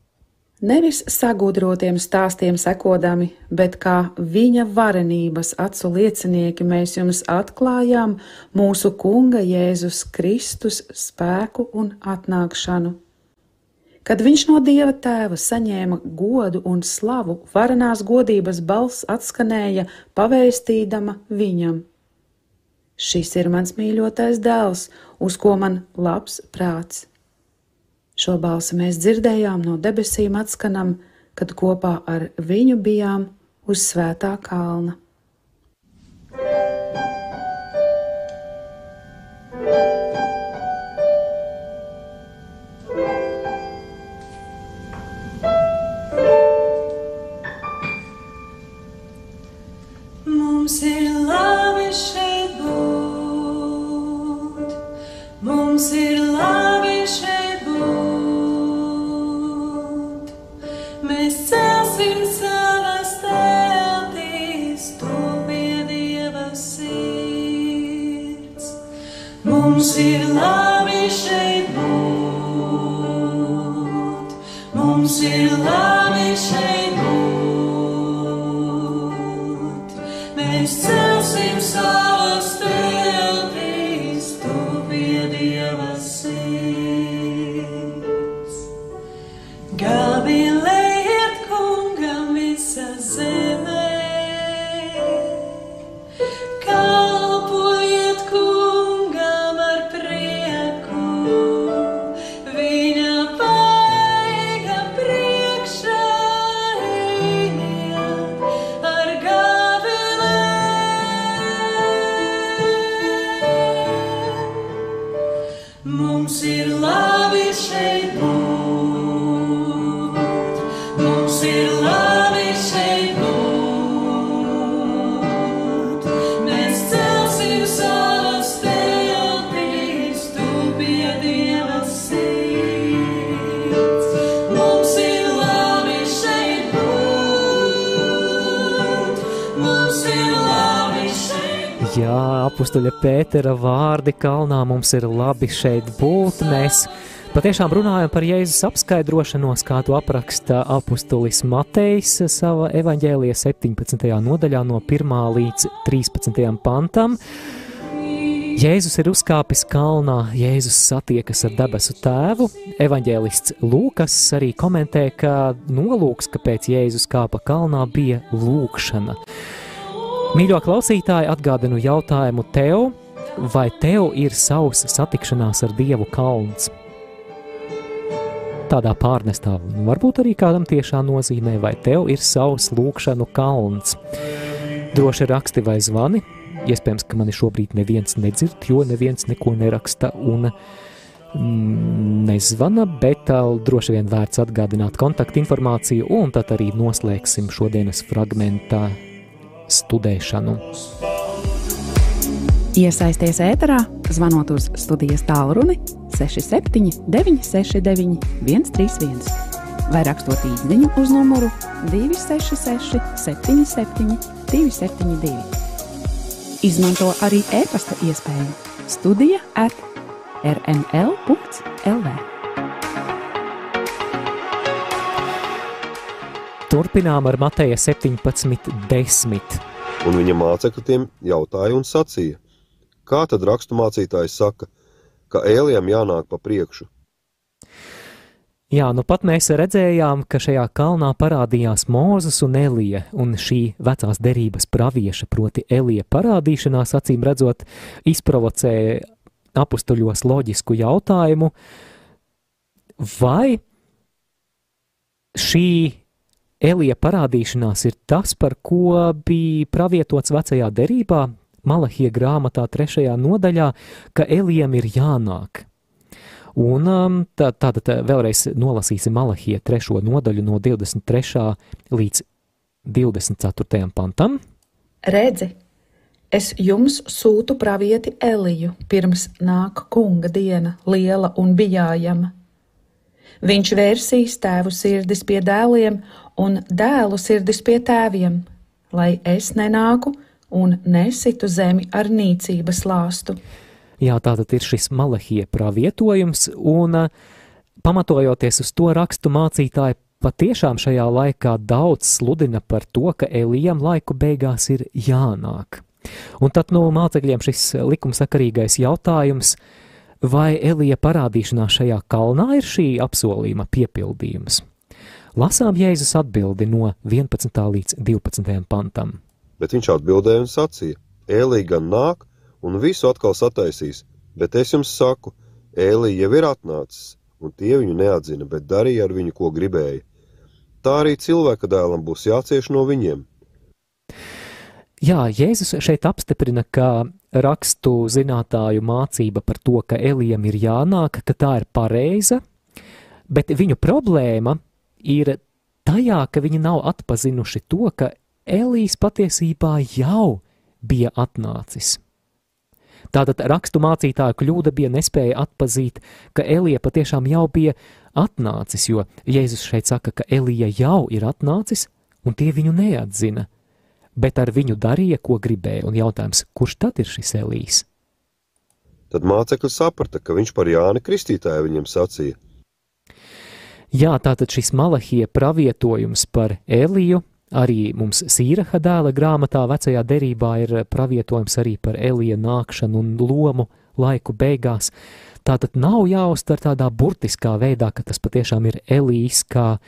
Nevis sagudrotiem stāstiem sekodami, bet kā viņa varenības acu liecinieki mēs jums atklājām mūsu Kunga Jēzus Kristus spēku un atnākšanu. Kad viņš no Dieva tēva saņēma godu un slavu, varenās godības balss atskanēja, pavēstīdama viņam: Šis ir mans mīļotais dēls, uz ko man labs prāts. Šo balsi mēs dzirdējām no debesīm atskanam, kad kopā ar viņu bijām uz svētā kalna. Pētera vārdi kalnā mums ir labi šeit būt. Mēs patiešām runājam par Jēzus apskaidrošanos, kā to apraksta apustulis Matejs savā evaņģēlija 17. nodaļā no 1. līdz 13. pantam. Jēzus ir uzkāpis kalnā, Jēzus satiekas ar debesu tēvu. Evanģēlists Lūkas arī komentē, ka nolūks, kāpēc Jēzus kāpa kalnā, bija lūkšana. Mīļo klausītāji, atgādinu jautājumu tev, vai tev ir savs satikšanās ar Dievu kalns? Tādā pārnestā, varbūt arī kādam tiešā nozīmē, vai tev ir savs lūkšanu kalns. Droši raksti vai zvani, iespējams, ka mani šobrīd neviens nedzird, jo neviens neko neraksta, un mm, nezvana, bet uh, droši vien vērts atgādināt kontaktinformāciju, un tad arī noslēgsim šodienas fragmentā studēšanu. Iesaisties ēterā, zvanot uz studijas tālruni 67 969 131 vai rakstot īsiņu uz numuru 266 77 272. Izmanto arī e-pasta iespēju Studija at rml.lv. Turpinām ar Mateja 17.10. Un viņa mācekļi tiem jautāja un sacīja, kā tad raksturmācītājs saka, ka ēlijam jānāk pa priekšu. Jā, nu pat mēs redzējām, ka šajā kalnā parādījās Mūzes un Elija, un šī vecās derības pravieša, proti Elija parādīšanās, acīm redzot, izprovocēja apustuļos loģisku jautājumu, vai šī Elija parādīšanās ir tas, par ko bija pravietots vecajā derībā, Malahija grāmatā trešajā nodaļā, ka Elijam ir jānāk. Un um, tā, tātad tā, vēlreiz nolasīsim Malahija trešo nodaļu no 23. līdz 24. pantam. Redzi, es jums sūtu pravieti Eliju, pirms nāk kunga diena, liela un bijājama. Viņš vērsīs tēvu sirdis pie dēliem un dēlu sirdis pie tēviem, lai es nenāku un nesitu zemi ar nīcības lāstu. Jā, tātad ir šis malahie pravietojums, un uh, pamatojoties uz to rakstu mācītāji patiešām šajā laikā daudz sludina par to, ka Elijam laiku beigās ir jānāk. Un tad no mācekļiem šis likumsakarīgais jautājums, vai Elija parādīšanās šajā kalnā ir šī apsolījuma piepildījums? Lasām Jēzus atbildi no 11. līdz 12. pantam. Bet viņš atbildēja un sacīja: Ēlija gan nāk un visu atkal sataisīs, bet es jums saku, Ēlija jau ir atnācis, un tie viņu neatzina, bet darīja ar viņu, ko gribēja. Tā arī cilvēka dēlam būs jācieš no viņiem. Jā, Jēzus šeit apstiprina, ka rakstu zinātāju mācība par to, ka Elijam ir jānāk, ka tā ir pareiza, bet viņu problēma ir tajā, ka viņi nav atpazinuši to, ka Elijs patiesībā jau bija atnācis. Tātad rakstu mācītāja kļūda bija nespēja atpazīt, ka Elija patiešām jau bija atnācis, jo Jēzus šeit saka, ka Elija jau ir atnācis, un tie viņu neatzina bet ar viņu darīja, ko gribēja, un jautājums, kurš tad ir šis Elīs? Tad mācekļi saprata, ka viņš par Jāni Kristītāju viņam sacīja. Jā, tātad šis malahie pravietojums par Eliju, arī mums Sīraha dēla grāmatā vecajā derībā ir pravietojums arī par Elija nākšanu un lomu laiku beigās. Tātad nav jāuztver tādā burtiskā veidā, ka tas patiešām ir Elīs kā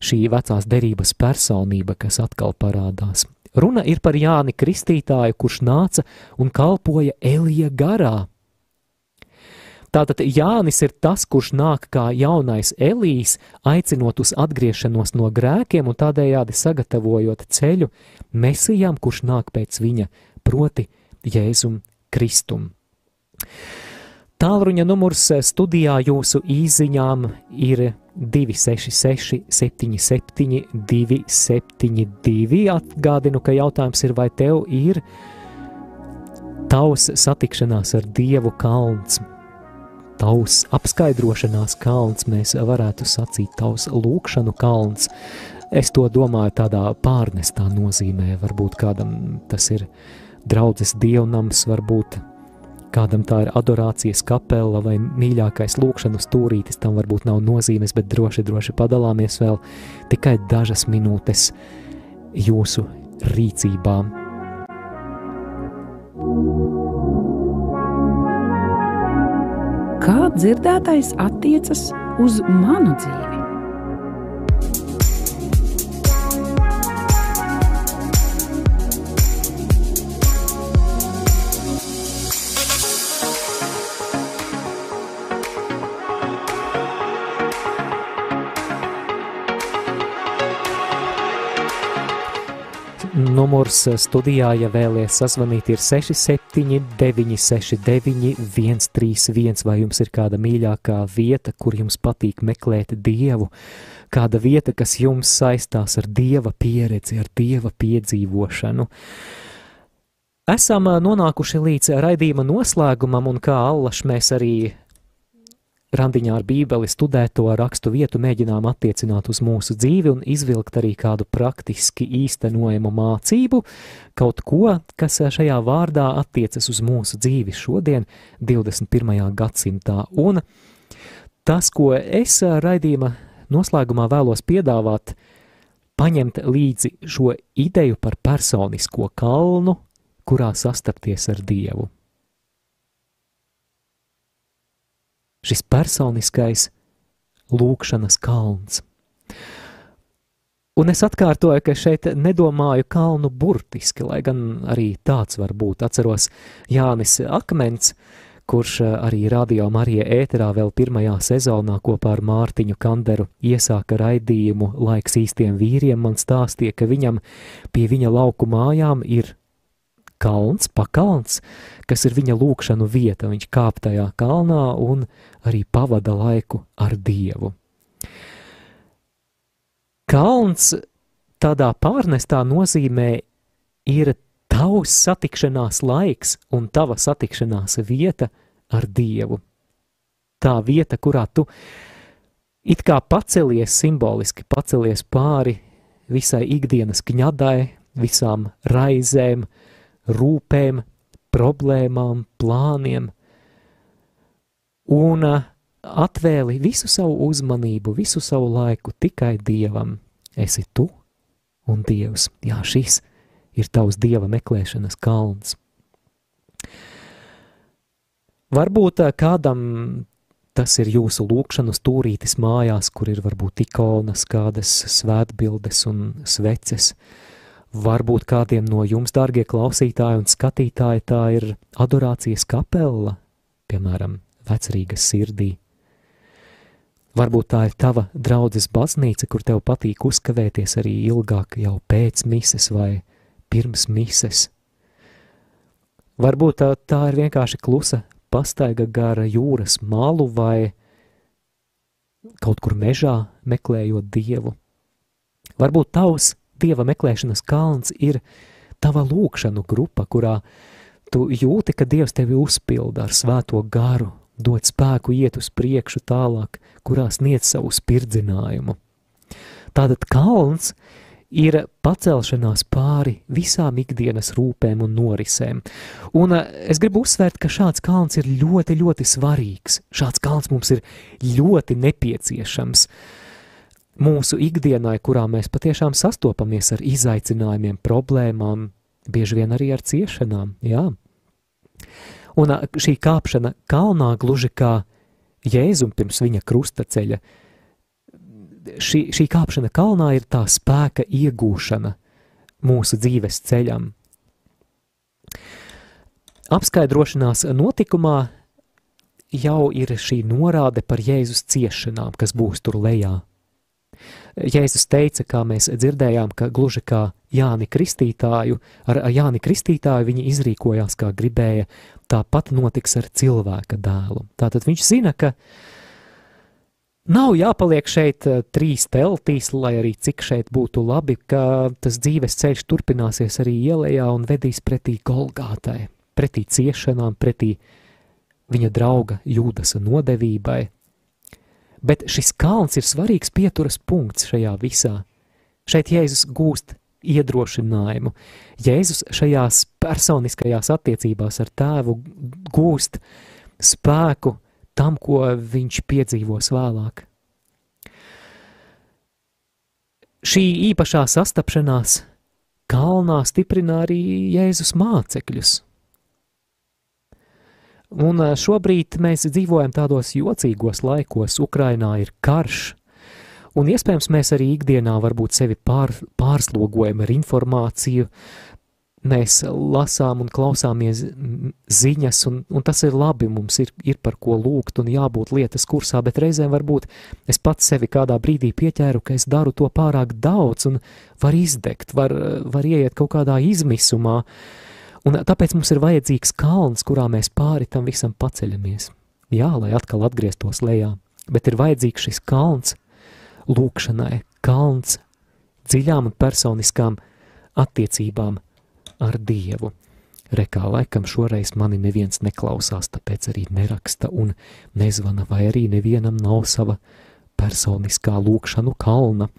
šī vecās derības personība, kas atkal parādās. Runa ir par Jāni Kristītāju, kurš nāca un kalpoja Elija garā. Tātad Jānis ir tas, kurš nāk kā jaunais Elīs, aicinot uz atgriešanos no grēkiem un tādējādi sagatavojot ceļu mesijām, kurš nāk pēc viņa, proti Jēzum Kristum. Tālruņa numurs studijā jūsu īziņām ir 266, 77, 272. Atgādinu, ka jautājums ir, vai tev ir tavs satikšanās ar Dievu kalns, tavs apskaidrošanās kalns, mēs varētu sacīt, tavs lūkšanu kalns. Es to domāju tādā pārnestā nozīmē, varbūt kādam tas ir draudzes dievnams, varbūt Kādam tā ir adorācijas kapela vai mīļākais lūkšanu stūrītis, tam varbūt nav nozīmes, bet droši, droši padalāmies vēl tikai dažas minūtes jūsu rīcībā. Kā dzirdētais attiecas uz manu dzīvi? Nu, Tālruņa studijā, ja vēlaties sazvanīt, ir 679, 669, 131, vai jums ir kāda mīļākā vieta, kur jums patīk meklēt dievu, kāda vieta, kas jums saistās ar dieva pieredzi, ar dieva piedzīvošanu. Esam nonākuši līdz raidījuma noslēgumam, un kā allaž mēs arī randiņā ar bībeli studēto rakstu vietu mēģinām attiecināt uz mūsu dzīvi un izvilkt arī kādu praktiski īstenojamu mācību, kaut ko, kas šajā vārdā attiecas uz mūsu dzīvi šodien, 21. gadsimtā. Un tas, ko es raidījuma noslēgumā vēlos piedāvāt, paņemt līdzi šo ideju par personisko kalnu, kurā sastapties ar Dievu. Šis personiskais lūkšanas kalns. Un es atkārtoju, ka šeit nedomāju kalnu burtiski, lai gan arī tāds var būt. Atceros Jānis Akmens, kurš arī radio Marija ēterā vēl pirmajā sezonā kopā ar Mārtiņu Kanderu iesāka raidījumu Laiks īstiem vīriem, man stāstīja, ka viņam pie viņa lauku mājām ir kalns, pakalns, kas ir viņa lūkšanu vieta. Viņš kāp tajā kalnā un arī pavada laiku ar Dievu. Kalns tādā pārnestā nozīmē ir tavs satikšanās laiks un tava satikšanās vieta ar Dievu. Tā vieta, kurā tu it kā pacelies simboliski, pacelies pāri visai ikdienas kņadai, visām raizēm, rūpēm, problēmām, plāniem, un atvēli visu savu uzmanību, visu savu laiku tikai Dievam. Esi tu un Dievs. Jā, šis ir tavs Dieva meklēšanas kalns. Varbūt kādam tas ir jūsu lūkšanu stūrītis mājās, kur ir varbūt ikonas, kādas svētbildes un sveces. Uh, Varbūt kādiem no jums, dārgie klausītāji un skatītāji, tā ir adorācijas kapela, piemēram, vecrīgas sirdī. Varbūt tā ir tava draudzes baznīca, kur tev patīk uzkavēties arī ilgāk jau pēc mises vai pirms mises. Varbūt tā, tā ir vienkārši klusa pastaiga gara jūras malu vai kaut kur mežā meklējot dievu. Varbūt tavs dieva meklēšanas kalns ir tava lūkšanu grupa, kurā tu jūti, ka dievs tevi uzpilda ar svēto garu, dod spēku iet uz priekšu tālāk, kurā sniedz savu spirdzinājumu. Tātad kalns ir pacelšanās pāri visām ikdienas rūpēm un norisēm. Un eh, es gribu uzsvērt, ka šāds kalns ir ļoti, ļoti svarīgs. Šāds kalns mums ir ļoti nepieciešams. Uh, mūsu ikdienai, kurā mēs patiešām sastopamies ar izaicinājumiem, problēmām, bieži vien arī ar ciešanām. Jā. Un šī kāpšana kalnā gluži kā Jēzum pirms viņa krustaceļa, šī, šī kāpšana kalnā ir tā spēka iegūšana mūsu dzīves ceļam. Apskaidrošanās notikumā jau ir šī norāde par Jēzus ciešanām, kas būs tur lejā. Jēzus teica, kā mēs dzirdējām, ka gluži kā Jāni Kristītāju, ar Jāni Kristītāju viņi izrīkojās, kā gribēja, tāpat notiks ar cilvēka dēlu. Tātad viņš zina, ka nav jāpaliek šeit eh, trīs teltīs, lai arī cik šeit būtu labi, ka tas dzīves ceļš turpināsies arī ielējā un vedīs pretī Golgātai, pretī ciešanām, pretī viņa drauga Jūdas nodevībai, Bet šis kalns ir svarīgs pieturas punkts šajā visā. Šeit Jēzus gūst iedrošinājumu. Jēzus šajās personiskajās attiecībās ar tēvu gūst spēku tam, ko viņš piedzīvos vēlāk. Šī īpašā sastapšanās kalnā stiprina arī Jēzus mācekļus. Un šobrīd mēs dzīvojam tādos jocīgos laikos, Ukrainā ir karš, un iespējams mēs arī ikdienā varbūt sevi pār, pārslogojam ar informāciju, mēs lasām un klausāmies ziņas, un, un tas ir labi, mums ir, ir par ko lūgt un jābūt lietas kursā, bet reizēm varbūt es pats sevi kādā brīdī pieķēru, ka es daru to pārāk daudz un var izdegt, var, var ieiet kaut kādā izmisumā, un tāpēc mums ir vajadzīgs kalns, kurā mēs pāri tam visam paceļamies. Jā, lai atkal atgrieztos lejā, bet ir vajadzīgs šis kalns lūkšanai, kalns dziļām un personiskām attiecībām ar Dievu. Rekā laikam šoreiz mani neviens neklausās, tāpēc arī neraksta un nezvana, vai arī nevienam nav sava personiskā lūkšanu kalna.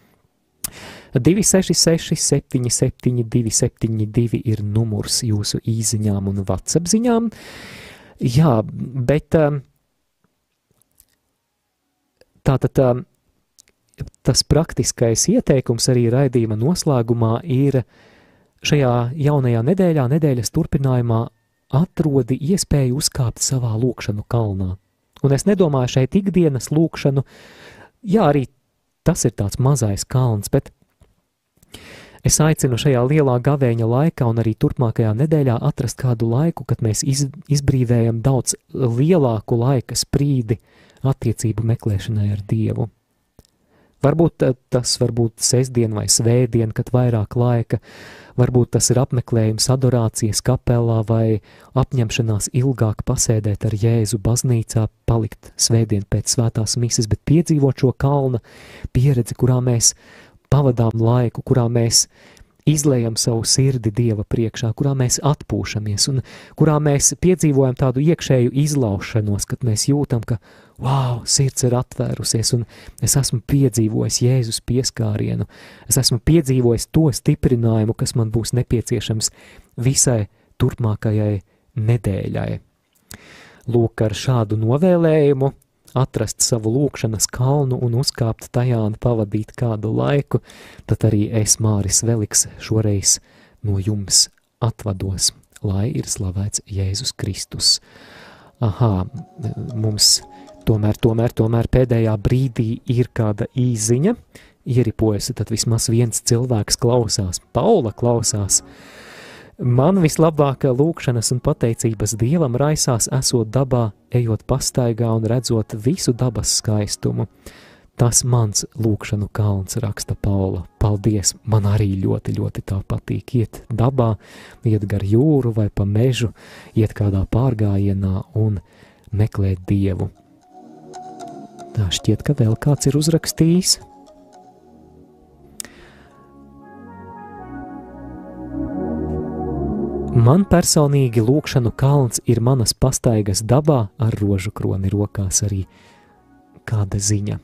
266, 77, 272 ir numurs jūsu īsiņām un WhatsApp ziņām. Jā, bet um, tātad um, tas praktiskais ieteikums arī raidījuma noslēgumā ir Šajā jaunajā nedēļā, nedēļas turpinājumā, atrodi iespēju uzkāpt savā lūkšanu kalnā. Un es nedomāju šeit ikdienas lūkšanu, jā, arī tas ir tāds mazais kalns, bet es aicinu šajā lielā gavēņa laikā un arī turpmākajā nedēļā atrast kādu laiku, kad mēs iz, izbrīvējam daudz lielāku laika sprīdi attiecību meklēšanai ar Dievu. Varbūt tas var būt sestdien vai svētdien, kad vairāk laika, varbūt tas ir apmeklējums adorācijas kapelā vai apņemšanās ilgāk pasēdēt ar Jēzu baznīcā, palikt svētdien pēc svētās mises, bet piedzīvot šo kalna pieredzi, kurā mēs pavadām laiku, kurā mēs izlējam savu sirdi Dieva priekšā, kurā mēs atpūšamies un kurā mēs piedzīvojam tādu iekšēju izlaušanos, kad mēs jūtam, ka wow, sirds ir atvērusies un es esmu piedzīvojis Jēzus pieskārienu, es esmu piedzīvojis to stiprinājumu, kas man būs nepieciešams visai turpmākajai nedēļai. Lūk, ar šādu novēlējumu atrast savu lūkšanas kalnu un uzkāpt tajā un pavadīt kādu laiku, tad arī es, Māris Veliks, šoreiz no jums atvados, lai ir slavēts Jēzus Kristus. Aha, mums tomēr, tomēr, tomēr pēdējā brīdī ir kāda īziņa, ieripojas, tad vismaz viens cilvēks klausās, Paula klausās, Man vislabākā lūkšanas un pateicības dievam raisās, esot dabā, ejot pastaigā un redzot visu dabas skaistumu. Tas mans lūkšanu kalns, raksta Paula. Paldies! Man arī ļoti, ļoti tā patīk iet dabā, iet gar jūru vai pa mežu, iet kādā pārgājienā un meklēt dievu. Tā šķiet, ka vēl kāds ir uzrakstījis. Man personīgi lūkšanu kalns ir manas pastaigas dabā ar rožu kroni rokās arī kāda ziņa.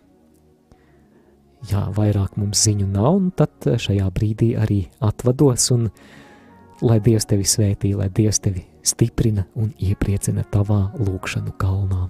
Jā, vairāk mums ziņu nav, un tad šajā brīdī arī atvados, un lai Dievs tevi svētī, lai Dievs tevi stiprina un iepriecina tavā lūkšanu kalnā.